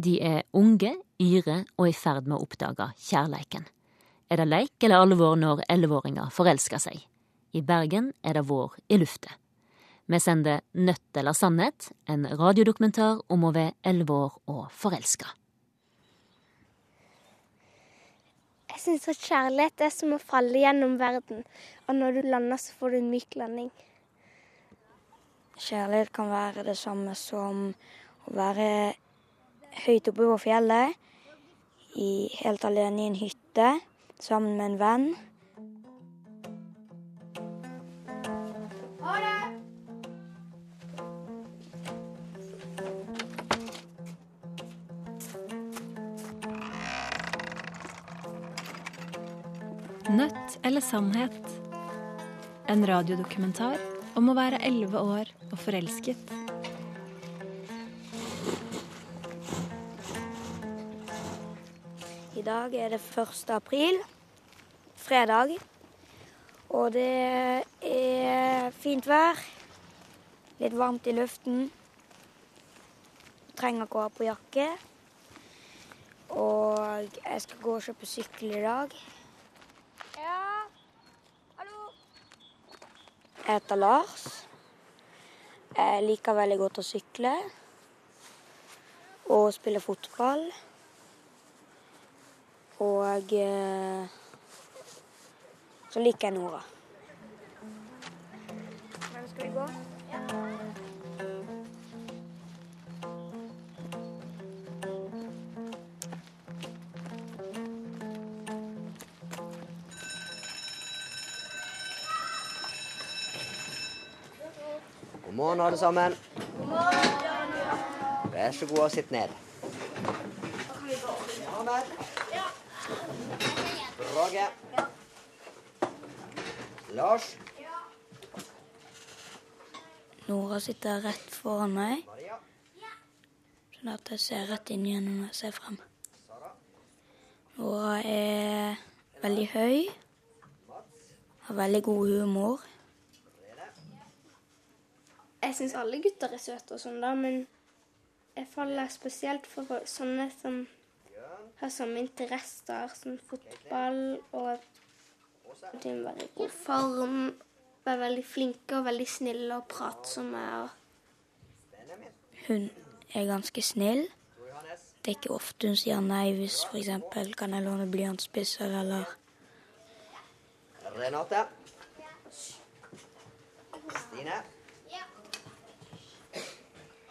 De er unge, yre og i ferd med å oppdage kjærleiken. Er det leik eller alvor når elleveåringer forelsker seg? I Bergen er det vår i luftet. Vi sender Nødt eller sannhet, en radiodokumentar om å være elleve år og forelska. Jeg syns at kjærlighet er som å falle gjennom verden, og når du lander, så får du en myk landing. Kjærlighet kan være det samme som å være høyt oppe på fjellet, i, helt alene i en hytte, sammen med en venn. Nødt eller sannhet? En radiodokumentar om å være elleve år og forelsket. I dag er det 1. april, fredag. Og det er fint vær. Litt varmt i luften. Trenger ikke å ha på jakke. Og jeg skal gå og kjøpe sykkel i dag. Ja, hallo? Jeg heter Lars. Jeg liker veldig godt å sykle. Og spille fotball. Og eh, så liker jeg Nora. Hvem skal vi gå? God morgen, alle sammen. God morgen. Vær så god og sitt ned. Ahmed. Brage. Lars. Nora sitter rett foran meg, sånn at jeg ser rett inn gjennom jeg ser frem. Nora er veldig høy, har veldig god humor. Jeg syns alle gutter er søte og sånn, da, men jeg faller spesielt for sånne som. Har samme interesser som fotball og at de må være i god form, være veldig flinke og veldig snille og pratsomme. og Hun er ganske snill. Det er ikke ofte hun sier nei hvis f.eks. kan jeg låne blyantspisser eller Renate. Stine.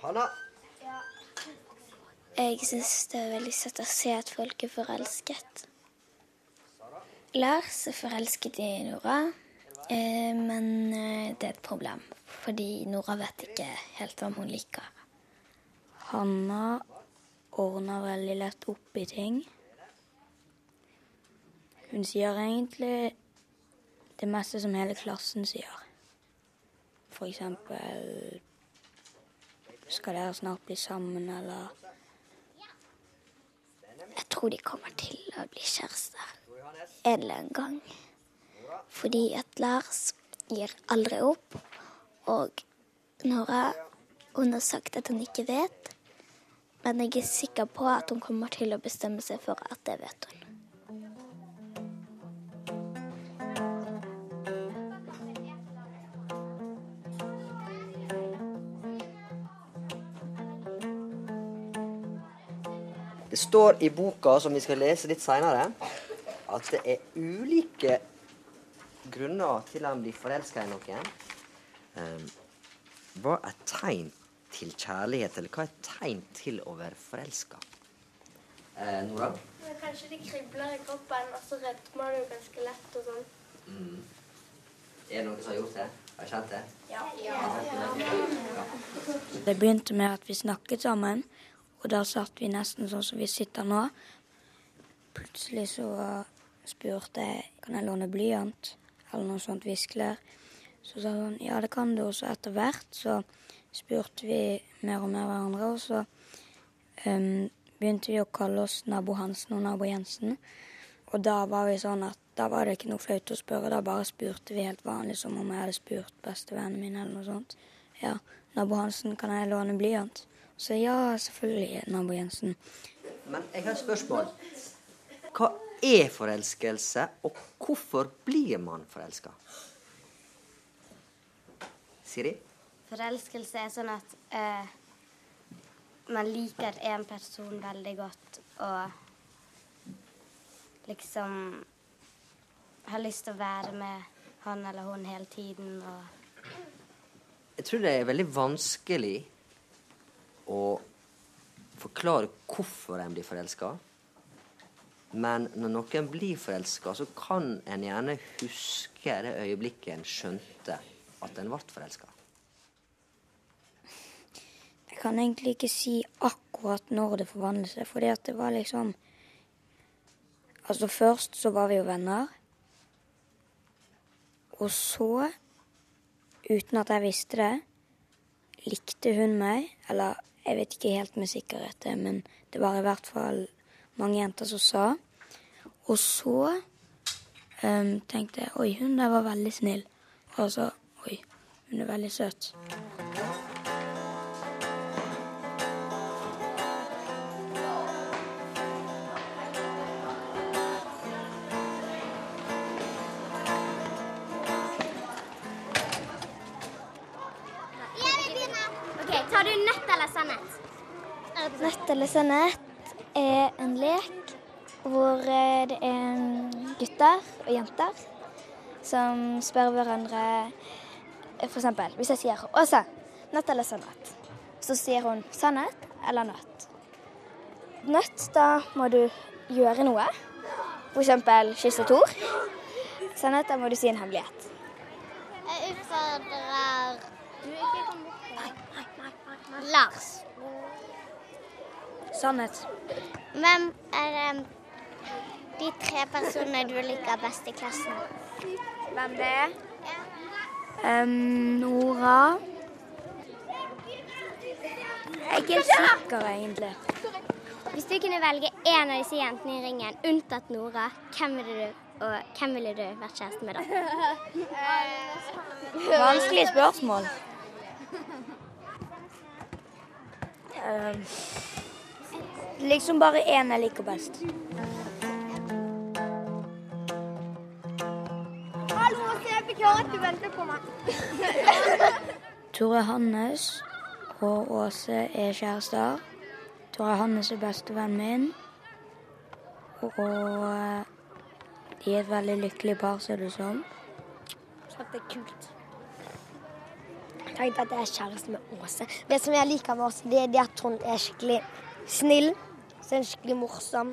Hanna. Jeg syns det er veldig søtt å se at folk er forelsket. Lars er forelsket i Nora, eh, men eh, det er et problem. Fordi Nora vet ikke helt hvem hun liker. Hanna ordner veldig lett opp i ting. Hun sier egentlig det meste som hele klassen sier. For eksempel Skal dere snart bli sammen, eller Jeg tror de kommer til å bli kjærester en eller annen gang. Fordi at Lars gir aldri opp. Og Nora hun har sagt at hun ikke vet. Men jeg er sikker på at hun kommer til å bestemme seg for at det vet hun. Det står i boka, som vi skal lese litt seinere, at det er ulike grunner til at en blir forelska i noen. Um, hva er tegn til kjærlighet, eller hva er tegn til å være forelska? Eh, Nora? Men kanskje det kribler i kroppen, og så rødmer jo ganske lett og sånn. Mm. Er det noen som har gjort det? Har kjent det? Ja. Det begynte med at vi snakket sammen, og da satt vi nesten sånn som vi sitter nå. Plutselig så spurte jeg kan jeg låne blyant, eller noe sånt viskelær. Så sa hun ja, det kan du, og så etter hvert så spurte vi mer og mer hverandre, og så um, begynte vi å kalle oss nabo Hansen og nabo Jensen. Og da var vi sånn at da var det ikke noe flaut å spørre, da bare spurte vi helt vanlig som om jeg hadde spurt bestevennen min eller noe sånt. Ja, nabo Hansen, kan jeg låne blyant? Så ja, selvfølgelig nabo Jensen. Men jeg har et spørsmål. Hva er forelskelse, og hvorfor blir man forelska? Siri? Forelskelse er sånn at eh, man liker en person veldig godt og liksom har lyst til å være med han eller hun hele tiden og Jeg tror det er veldig vanskelig å forklare hvorfor en blir forelska. Men når noen blir forelska, så kan en gjerne huske det øyeblikket en skjønte at en ble forelska. Jeg kan egentlig ikke si akkurat når det forvandlet seg, fordi at det var liksom Altså først så var vi jo venner. Og så, uten at jeg visste det, likte hun meg. Eller jeg vet ikke helt med sikkerhet, men det var i hvert fall mange jenter som sa. Og så um, tenkte jeg oi, hun der var veldig snill. Og så oi, hun er veldig søt. Sannhet er en lek hvor eh, det er gutter og jenter som spør hverandre For eksempel, hvis jeg sier 'Åse, nøtt eller sannhet?' Så sier hun 'sannhet eller nøtt'. Nøtt, da må du gjøre noe. Eksempel kysse Tor. Sannhet, da må du si en hemmelighet. Jeg utfordrer Du ikke kom bort. Lars. Sannhet. Hvem er um, de tre personene du liker best i klassen? Hvem det er? Nora. Jeg er ikke sikker, egentlig. Hvis du kunne velge én av disse jentene i ringen, unntatt Nora, hvem ville du, og hvem ville du vært kjæreste med da? Vanskelig spørsmål. Um, liksom bare én jeg liker best. Hallo, jeg fikk høre at du venter på meg. Tore Hannes og Åse er kjærester. Tore Hannes er bestevennen min. Og eh, de er et veldig lykkelig par, ser det ut som. Det er kult. Jeg tenkte at jeg er kjæreste med Åse. Det som jeg liker med Åse, det er at hun er skikkelig snill. Så er hun skikkelig morsom.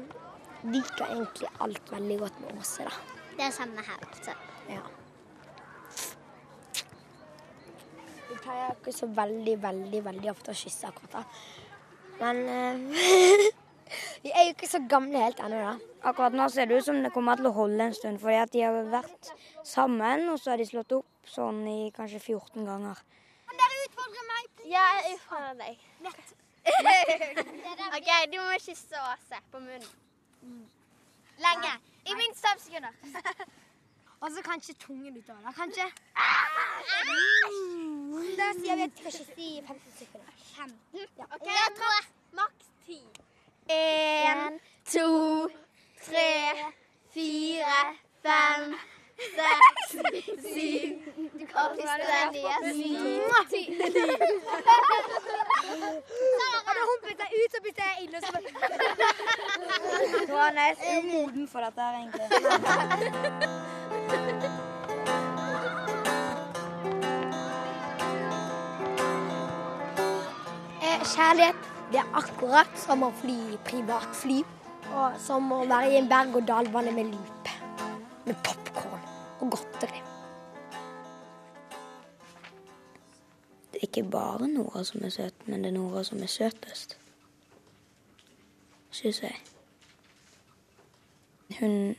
Liker egentlig alt veldig godt med Åse, da. Det er samme her. altså. Ja. Vi pleier ikke så veldig, veldig, veldig ofte å kysse akkurat da. Men eh, vi er jo ikke så gamle helt ennå, da. Akkurat nå ser det ut som det kommer til å holde en stund, fordi at de har vært sammen, og så har de slått opp sånn i kanskje 14 ganger. Dere utfordrer meg! Ja, jeg utfordrer deg. OK, du må kysse Åse på munnen. Lenge. I minst fem sekunder. Og så kanskje tungen ut av det. Kanskje. Da sier vi at vi skal kysse i 15 sekunder. 15. Ja. OK, jeg tror maks ti. En, To, tre, fire, fem, seks, syv, åtte, ni, ti. Hadde hun seg ut. Og så Du han nesten umoden for dette her, egentlig. Kjærlighet det er akkurat som å fly i privatfly. Og som å være i en berg-og-dal-bane med loop. Med popkorn og godteri. Det er ikke bare Nora som er søt, men det er Nora som er søtest. Syns jeg. Hun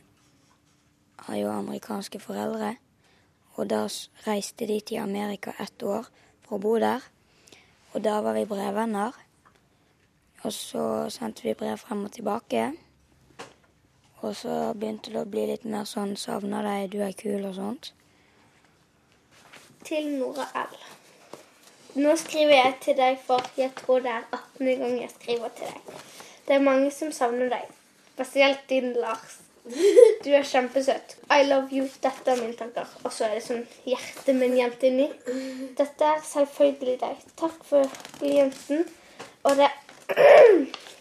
har jo amerikanske foreldre, og da reiste de til Amerika ett år for å bo der. Og da var vi brevvenner. Og så sendte vi brev frem og tilbake. Og så begynte det å bli litt mer sånn 'savner deg, du er kul' og sånt. Til Nora L. Nå skriver jeg til deg, for jeg tror det er 18. gang jeg skriver til deg. Det er mange som savner deg. Spesielt din Lars. Du er kjempesøt. I love you. Dette er mine tanker. Og så er det sånn hjertet med en inni. Dette er selvfølgelig deg. Takk for jenten. Og det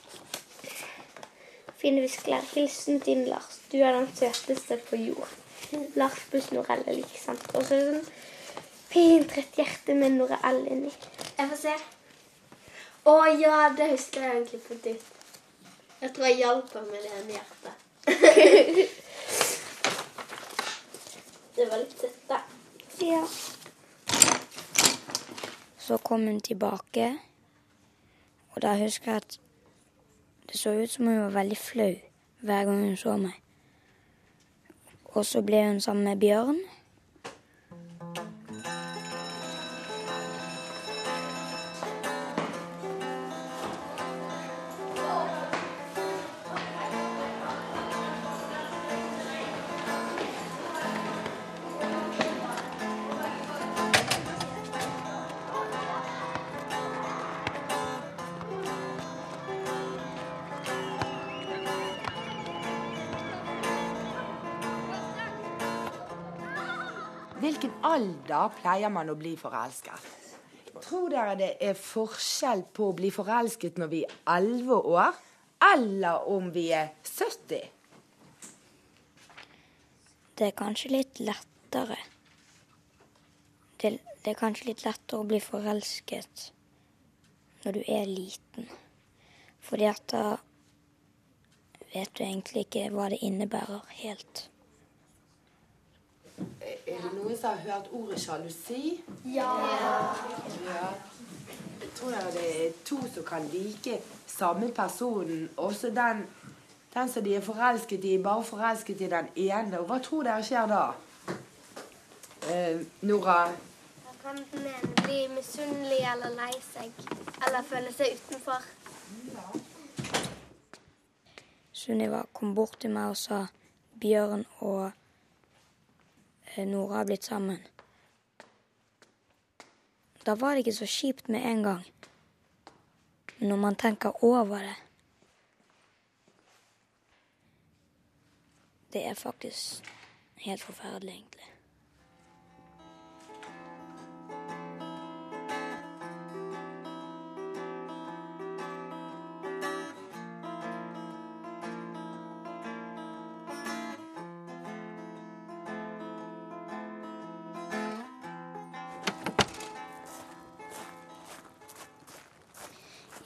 Fine viskelær. Hilsen din Lars. Du er den søteste på jord. Lars pluss Norelle, ikke sant. Og så er det sånn fint rett hjerte med Norelle inni. Jeg får se. Å ja, det husker jeg egentlig på ditt. Jeg tror jeg hjalp ham med det ene hjertet. det var litt søtt, da. Ja. Så kom hun tilbake, og da husker jeg at det så ut som hun var veldig flau hver gang hun så meg. Og så ble hun sammen med Bjørn. Alder pleier man å bli forelsket? Tror dere det er forskjell på å bli forelsket når vi er 11 år, eller om vi er 70? Det er kanskje litt lettere. Det, det er kanskje litt lettere å bli forelsket når du er liten. Fordi at da vet du egentlig ikke hva det innebærer helt. Er det noen som har hørt ordet sjalusi? Ja. Ja. Jeg tror det er to som kan like samme personen. Også den, den som de er forelsket i, bare forelsket i den ene. Og hva tror dere skjer da? Eh, Nora? Da kan den ene bli misunnelig eller lei seg. Eller føle seg utenfor. Sunniva kom bort til meg og sa Bjørn og Nora har blitt sammen. Da var det ikke så kjipt med en gang. Men når man tenker over det Det er faktisk helt forferdelig, egentlig.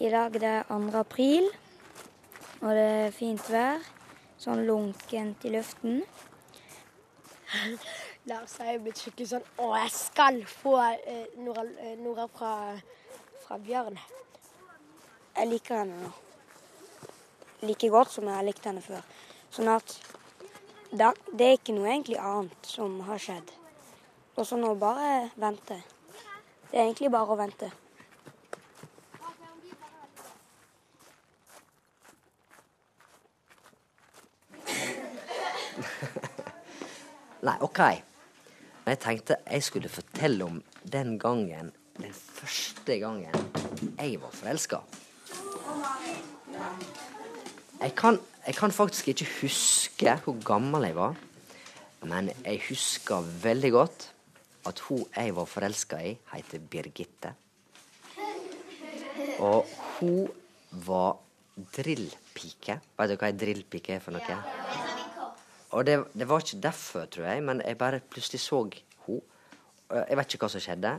I dag det er 2. april, og det er fint vær. Sånn lunkent i luften. Lars har jo blitt skikkelig sånn Å, jeg skal få eh, Nora, eh, Nora fra, fra Bjørn. Jeg liker henne nå. Like godt som jeg har likt henne før. Sånn at da, det er ikke noe egentlig annet som har skjedd. Og så nå bare vente. Det er egentlig bare å vente. Men jeg tenkte jeg skulle fortelle om den gangen, den første gangen jeg var forelska. Jeg jeg kan faktisk ikke huske hvor gammel jeg var, men jeg husker veldig godt at hun jeg var forelska i, heter Birgitte. Og hun var drillpike. Vet du hva ei drillpike er for noe? Og det, det var ikke derfor, tror jeg, men jeg bare plutselig så henne. Jeg vet ikke hva som skjedde.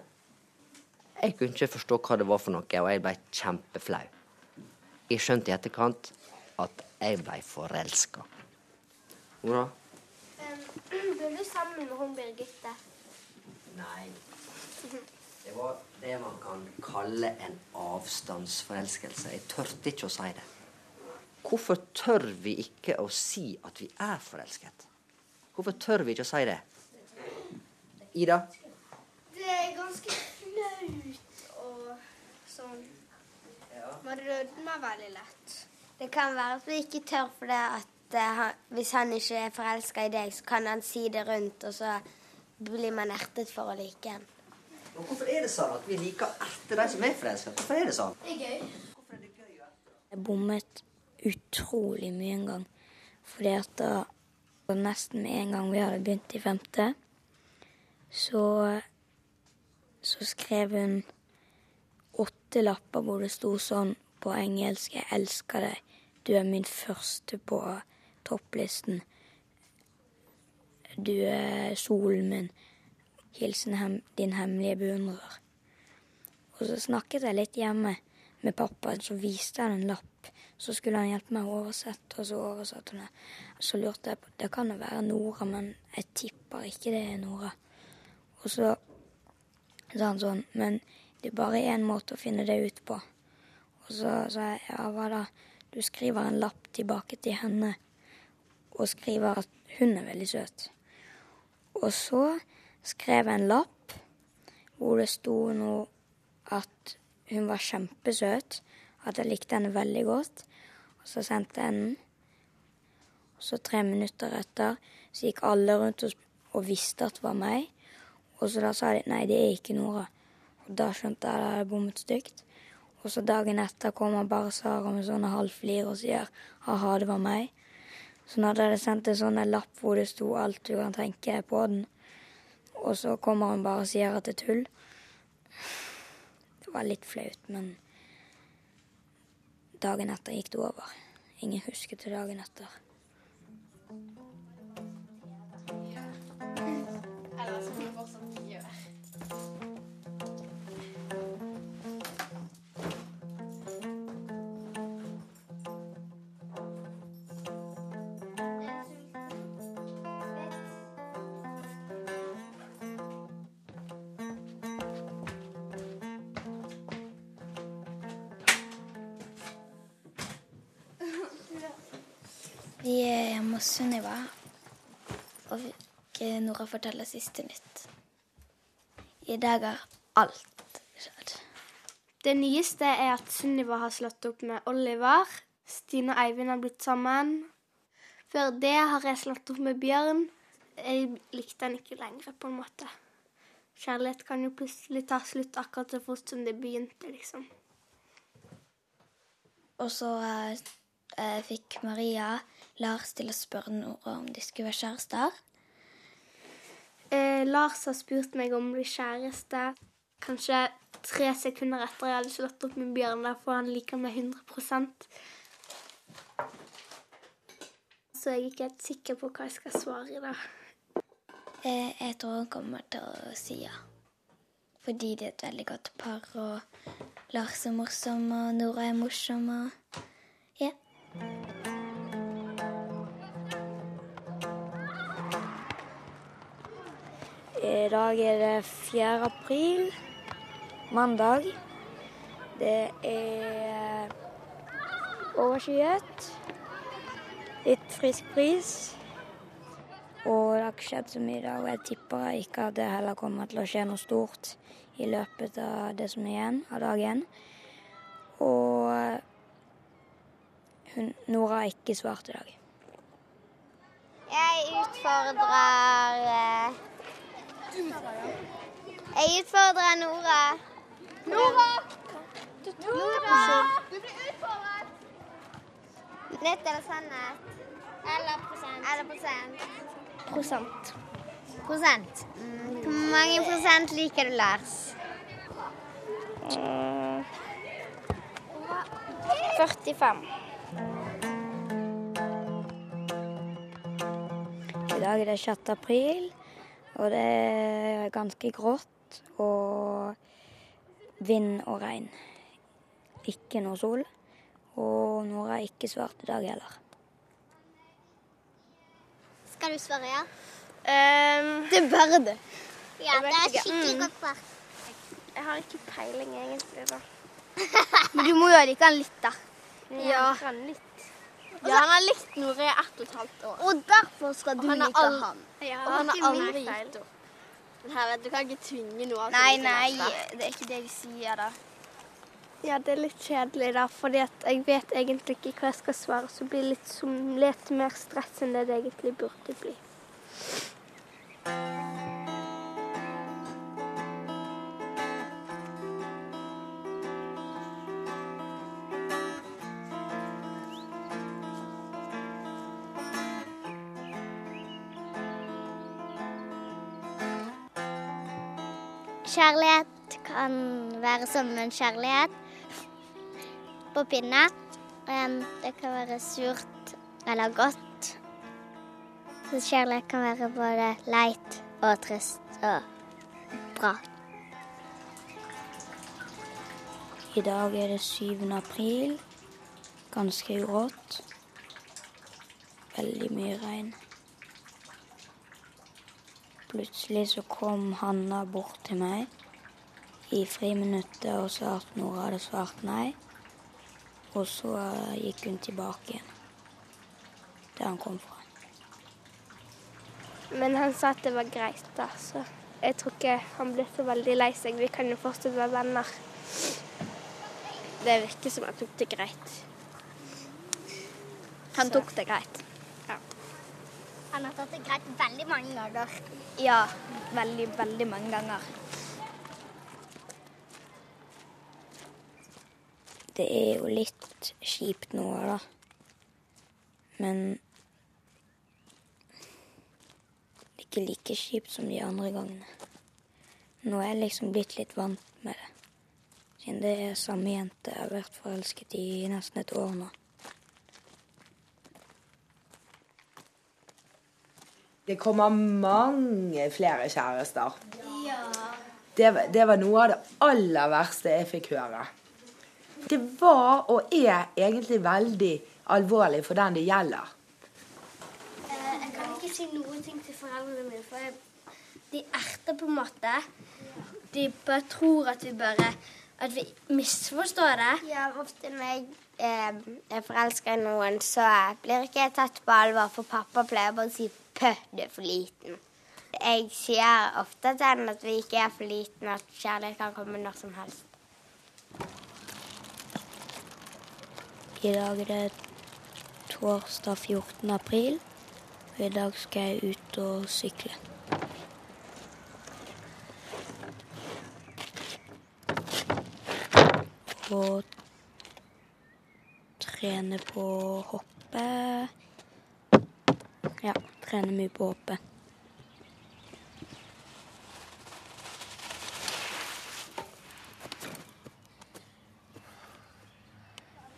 Jeg kunne ikke forstå hva det var for noe, og jeg ble kjempeflau. Jeg skjønte i etterkant at jeg ble forelska. da? Ble du sammen med hun Birgitte? Nei. Det var det man kan kalle en avstandsforelskelse. Jeg tørte ikke å si det. Hvorfor tør vi ikke å si at vi er forelsket? Hvorfor tør vi ikke å si det? Ida? Det er ganske flaut og sånn. Man rødmer veldig lett. Det kan være at vi ikke tør for det at eh, han, hvis han ikke er forelska i deg, så kan han si det rundt, og så blir man ertet for å like en. Og hvorfor er det sånn at vi liker etter de som er forelska? Hvorfor er det sånn? Det er gøy. Jeg bommet utrolig mye en gang. Fordi at da nesten med en gang vi hadde begynt i femte, så, så skrev hun åtte lapper hvor det sto sånn på engelsk 'Jeg elsker deg. Du er min første på topplisten. Du er solen min. Hilsen hem, din hemmelige beundrer. Og så snakket jeg litt hjemme med pappa, så viste han en lapp. Så skulle han hjelpe meg å oversette, og så oversatte han det. Så lurte jeg på Det kan jo være Nora, men jeg tipper ikke det er Nora. Og så sa han sånn Men det er bare én måte å finne det ut på. Og så sa jeg ja, hva da? Du skriver en lapp tilbake til henne og skriver at hun er veldig søt. Og så skrev jeg en lapp hvor det sto noe at hun var kjempesøt, at jeg likte henne veldig godt. Og så sendte jeg den. Og så tre minutter etter så gikk alle rundt og, og visste at det var meg. Og så da sa de nei, det er ikke Nora. Og da skjønte jeg at jeg hadde bommet stygt. Og så dagen etter kommer bare Sara med sånne halvflir og sier ha-ha, det var meg. Så nå hadde jeg sendt en sånn lapp hvor det sto alt du kan tenke på den. Og så kommer hun bare og sier at det er tull. Det var litt flaut, men dagen etter gikk det over. Ingen husket det dagen etter. Vi er hjemme hos Sunniva, og Nora fortelle siste nytt. I dag har alt skjedd. Det nyeste er at Sunniva har slått opp med Oliver. Stine og Eivind har blitt sammen. Før det har jeg slått opp med Bjørn. Jeg likte han ikke lenger, på en måte. Kjærlighet kan jo plutselig ta slutt akkurat så fort som det begynte, liksom. Og så eh, fikk Maria Lars til å spørre Nora om de skulle være kjærester. Eh, Lars har spurt meg om å bli kjæreste. Kanskje tre sekunder etter jeg hadde slått opp med Bjørn, derfor han liker meg 100% Så jeg er ikke helt sikker på hva jeg skal svare i dag. Eh, jeg tror han kommer til å si ja. Fordi de er et veldig godt par, og Lars er morsom, og Nora er morsom, og I dag er det 4. april, mandag. Det er overskyet. Litt frisk bris. Og det har ikke skjedd så mye i dag, og jeg tipper ikke at det heller kommer til å skje noe stort i løpet av det som er igjen av dagen. Og hun, Nora har ikke svart i dag. Jeg utfordrer eh, Jeg utfordrer Nora. Nora! Nora! Du blir utfordret! Nytt eller sannhet? Eller prosent. Eller prosent? Prosent. Prosent. Mm. Hvor mange prosent liker du Lars? 45. I dag er det 6. april, og det er ganske grått og vind og regn. Ikke noe sol. Og Nora har ikke svart i dag heller. Skal du svare ja? Det bør du. Ja, det er skikkelig Mm. godt svar. Jeg har ikke peiling, egentlig. da. Men du må jo like han litt, da. Ja. Kan litt. Ja, han har likt Nora i ett og et halvt år. Og derfor skal du han like han. Ja, Og han har aldri gitt opp. Men her, vet du, kan ikke tvinge noe. Nei, nei, det er ikke det de sier, da. Ja, det er litt kjedelig, da, fordi jeg vet egentlig ikke hva jeg skal svare. Så blir det litt, som, litt mer stress enn det det egentlig burde bli. Kan være som en kjærlighet på pinne. Det kan være surt eller godt. Så kjærlighet kan være både leit og trist og bra. I dag er det 7. april. Ganske grått. Veldig mye regn. Plutselig så kom Hanna bort til meg i friminuttet og sa at Nora hadde svart nei. Og så gikk hun tilbake igjen der han kom fra. Men han sa at det var greit, da, så jeg tror ikke han ble så veldig lei seg. Vi kan jo fortsatt være venner. Det virker som han tok det greit. Han Så. tok det greit. Ja. Han har tatt det greit veldig mange ganger. ja, veldig, veldig mange ganger. Det er jo litt kjipt nå, da. Men det er ikke like kjipt som de andre gangene. Nå er jeg liksom blitt litt vant med det. Siden det er samme jente jeg har vært forelsket i i nesten et år nå. Det kommer mange flere kjærester. Det, det var noe av det aller verste jeg fikk høre. Det var og er egentlig veldig alvorlig for den det gjelder. Eh, Jeg kan ikke si noen ting til foreldrene mine, for jeg, de erter på en måte. De bare tror at vi bare At vi misforstår det. Ja, ofte når jeg eh, er forelska i noen, så blir ikke jeg tatt på alvor, for pappa pleier bare å si 'pø, du er for liten'. Jeg sier ofte til henne at vi ikke er for liten, at kjærlighet kan komme når som helst. I dag er det torsdag 14. april, og i dag skal jeg ut og sykle. Og trene på å hoppe. Ja, trene mye på å hoppe.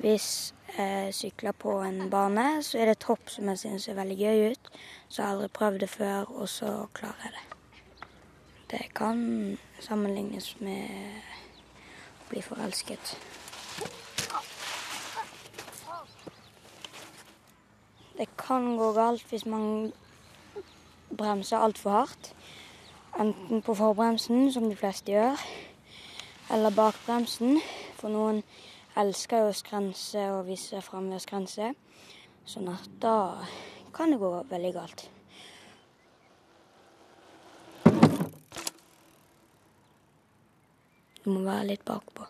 Hvis jeg sykler på en bane, så er det et hopp som jeg syns ser veldig gøy ut. Så jeg har aldri prøvd det før, og så klarer jeg det. Det kan sammenlignes med å bli forelsket. Det kan gå galt hvis man bremser altfor hardt. Enten på forbremsen, som de fleste gjør, eller bakbremsen. For noen elsker jo skrense og vise fram ved å skrense. Sånn at da kan det gå veldig galt. Du må være litt bakpå.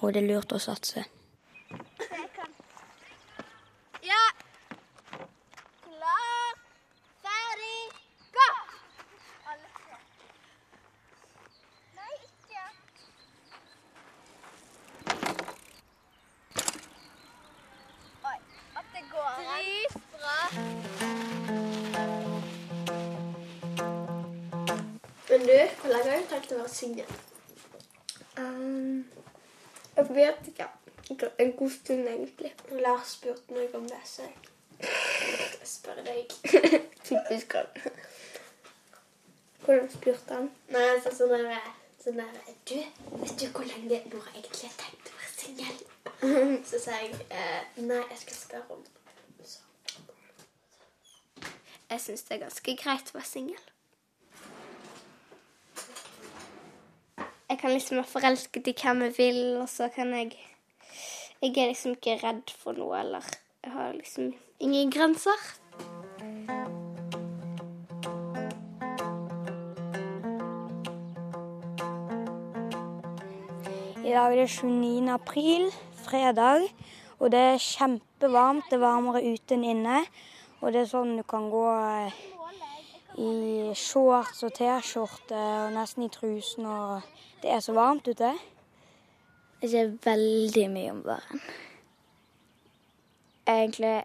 Og det er lurt å satse. Singel? Um, jeg vet ikke. En god stund, egentlig. Lars spurte meg om det, så jeg spør deg. Typisk han. Hvordan spurte han? Nei, altså sånn der, sånn der Du, vet du hvor lenge du egentlig har tenkt å være singel? Så sa jeg eh, nei, jeg skal spørre om så. Jeg syns det er ganske greit å være singel. Jeg kan liksom være forelsket i hvem jeg vil, og så kan jeg Jeg er liksom ikke redd for noe, eller Jeg har liksom ingen grenser. I dag er det 29. april, fredag, og det er kjempevarmt. Det er varmere ute enn inne. Og det er sånn du kan gå eh, i shorts og T-skjorte og nesten i trusen, og det er så varmt ute. Ikke veldig mye om våren. Egentlig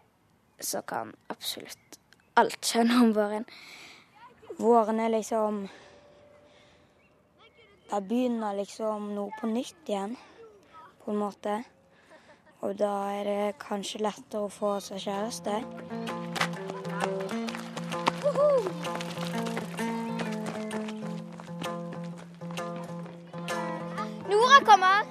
så kan absolutt alt skje om våren. Våren er liksom Da begynner liksom noe på nytt igjen, på en måte. Og da er det kanskje lettere å få seg kjæreste. Nora kommer.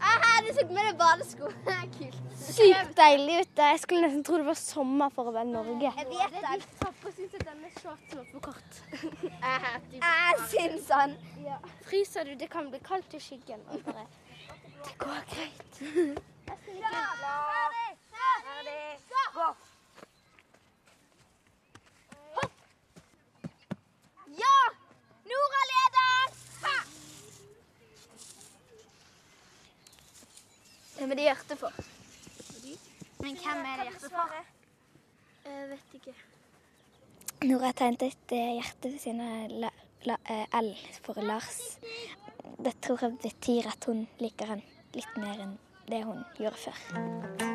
Aha, du tok med deg badesko. Kult. Sykt deilig ute. Jeg skulle nesten tro det var sommer for å være Norge. Jeg vet det. Pappa syns at denne shortsen var for kort. Jeg syns han. Fryser du? Det kan bli kaldt i skyggen. Det går greit. Gå. Ja! Nora leder! Hvem er det hjertet for? Men hvem er det hjertet for? Jeg vet ikke. Nora har tegnet et eh, hjerte ved siden av eh, L for Lars. Det tror jeg betyr at hun liker han litt mer enn det hun gjorde før.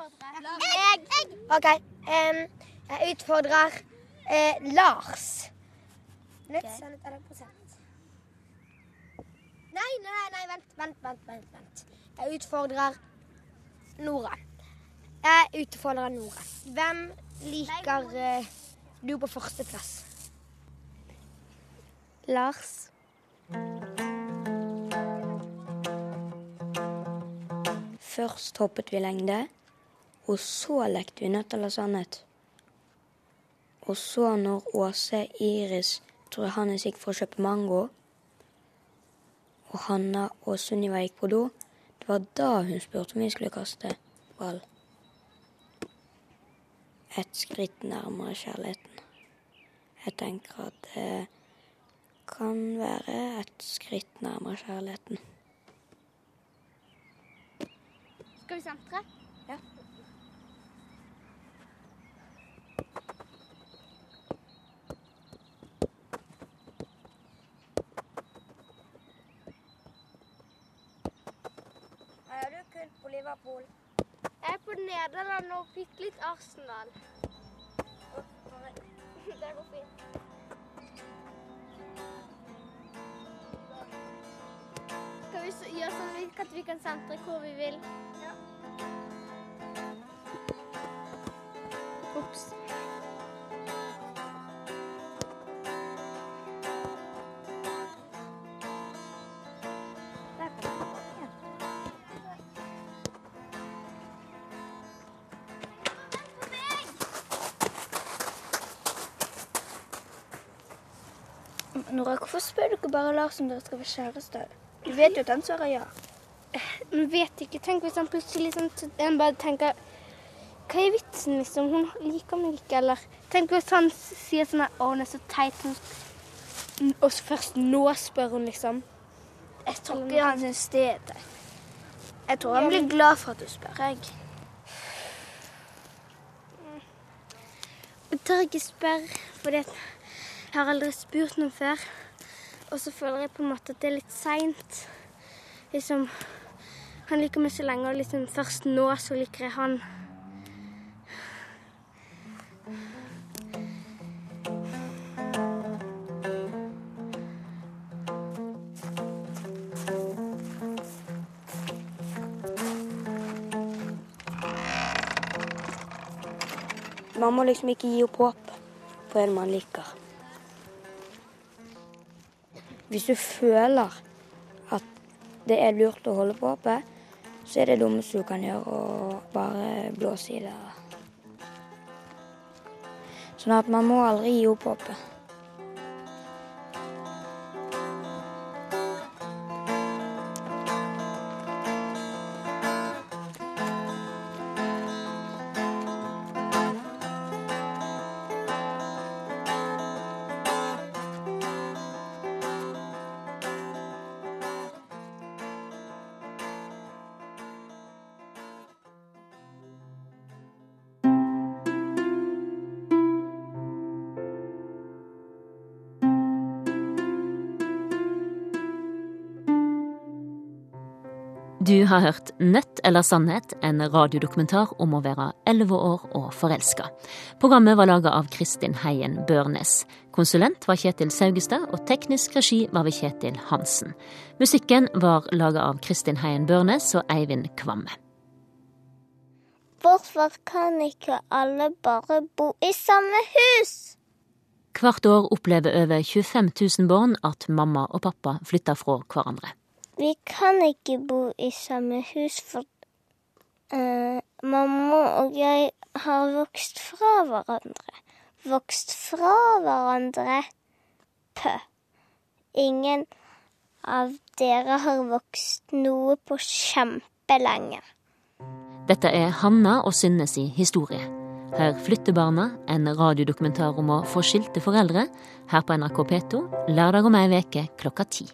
Jeg. OK. Um, jeg utfordrer uh, Lars. Eller prosent? Nei, nei, nei, vent, vent, vent, vent, vent. Jeg utfordrer Nora. Jeg utfordrer Nora. Hvem liker uh, du på førsteplass? Lars. Først hoppet vi lengde, og så lekte vi nødt eller sannhet. Og så når Åse, Iris, tror jeg Hannes gikk for å kjøpe mango, og Hanna og Sunniva gikk på do, det var da hun spurte om vi skulle kaste ball. Et skritt nærmere kjærligheten. Jeg tenker at det kan være et skritt nærmere kjærligheten. Skal vi sentre? Ja. Er du kun på Liverpool? Jeg er på Nederland og fikk litt Arsenal. Det går fint. Skal vi gjøre sånn at vi kan sentre hvor vi vil? Ja. Nora, hvorfor spør du ikke bare Lars om dere skal være kjærester? Du vet jo at han svarer ja. Men vet ikke. Tenk hvis han plutselig sånn, han bare tenker Hva er vitsen, liksom? Hun liker meg ikke, eller Tenk hvis han sier sånn at, Å, hun er så teit. Og så først nå spør hun, liksom. Jeg tror ikke han syns det er teit. Jeg tror han blir glad for at du spør. Jeg. Jeg tør ikke spørre, fordi jeg har aldri spurt noen før. Og så føler jeg på en måte at det er litt seint. Liksom Han liker meg så lenge, og liksom først nå så liker jeg han. Man må liksom ikke gi opp håp for en man liker. Hvis du føler at det er lurt å holde på håpet, så er det dummeste du kan gjøre å bare blåse i det. Sånn at man må aldri gi opp håpet. Har hørt Nødt eller sannhet, en radiodokumentar om å være elleve år og forelska. Programmet var laga av Kristin Heien Børnes. Konsulent var Kjetil Saugestad, og teknisk regi var ved Kjetil Hansen. Musikken var laga av Kristin Heien Børnes og Eivind Kvamme. Hvorfor kan ikke alle bare bo i samme hus? Hvert år opplever over 25 000 barn at mamma og pappa flytter fra hverandre. Vi kan ikke bo i samme hus, for uh, mamma og jeg har vokst fra hverandre. Vokst fra hverandre. Pø. Ingen av dere har vokst noe på kjempelenge. Dette er Hanna og Synne si historie. Hør Flyttebarna, en radiodokumentar om å få skilte foreldre, her på NRK P2 lørdag om ei uke klokka ti.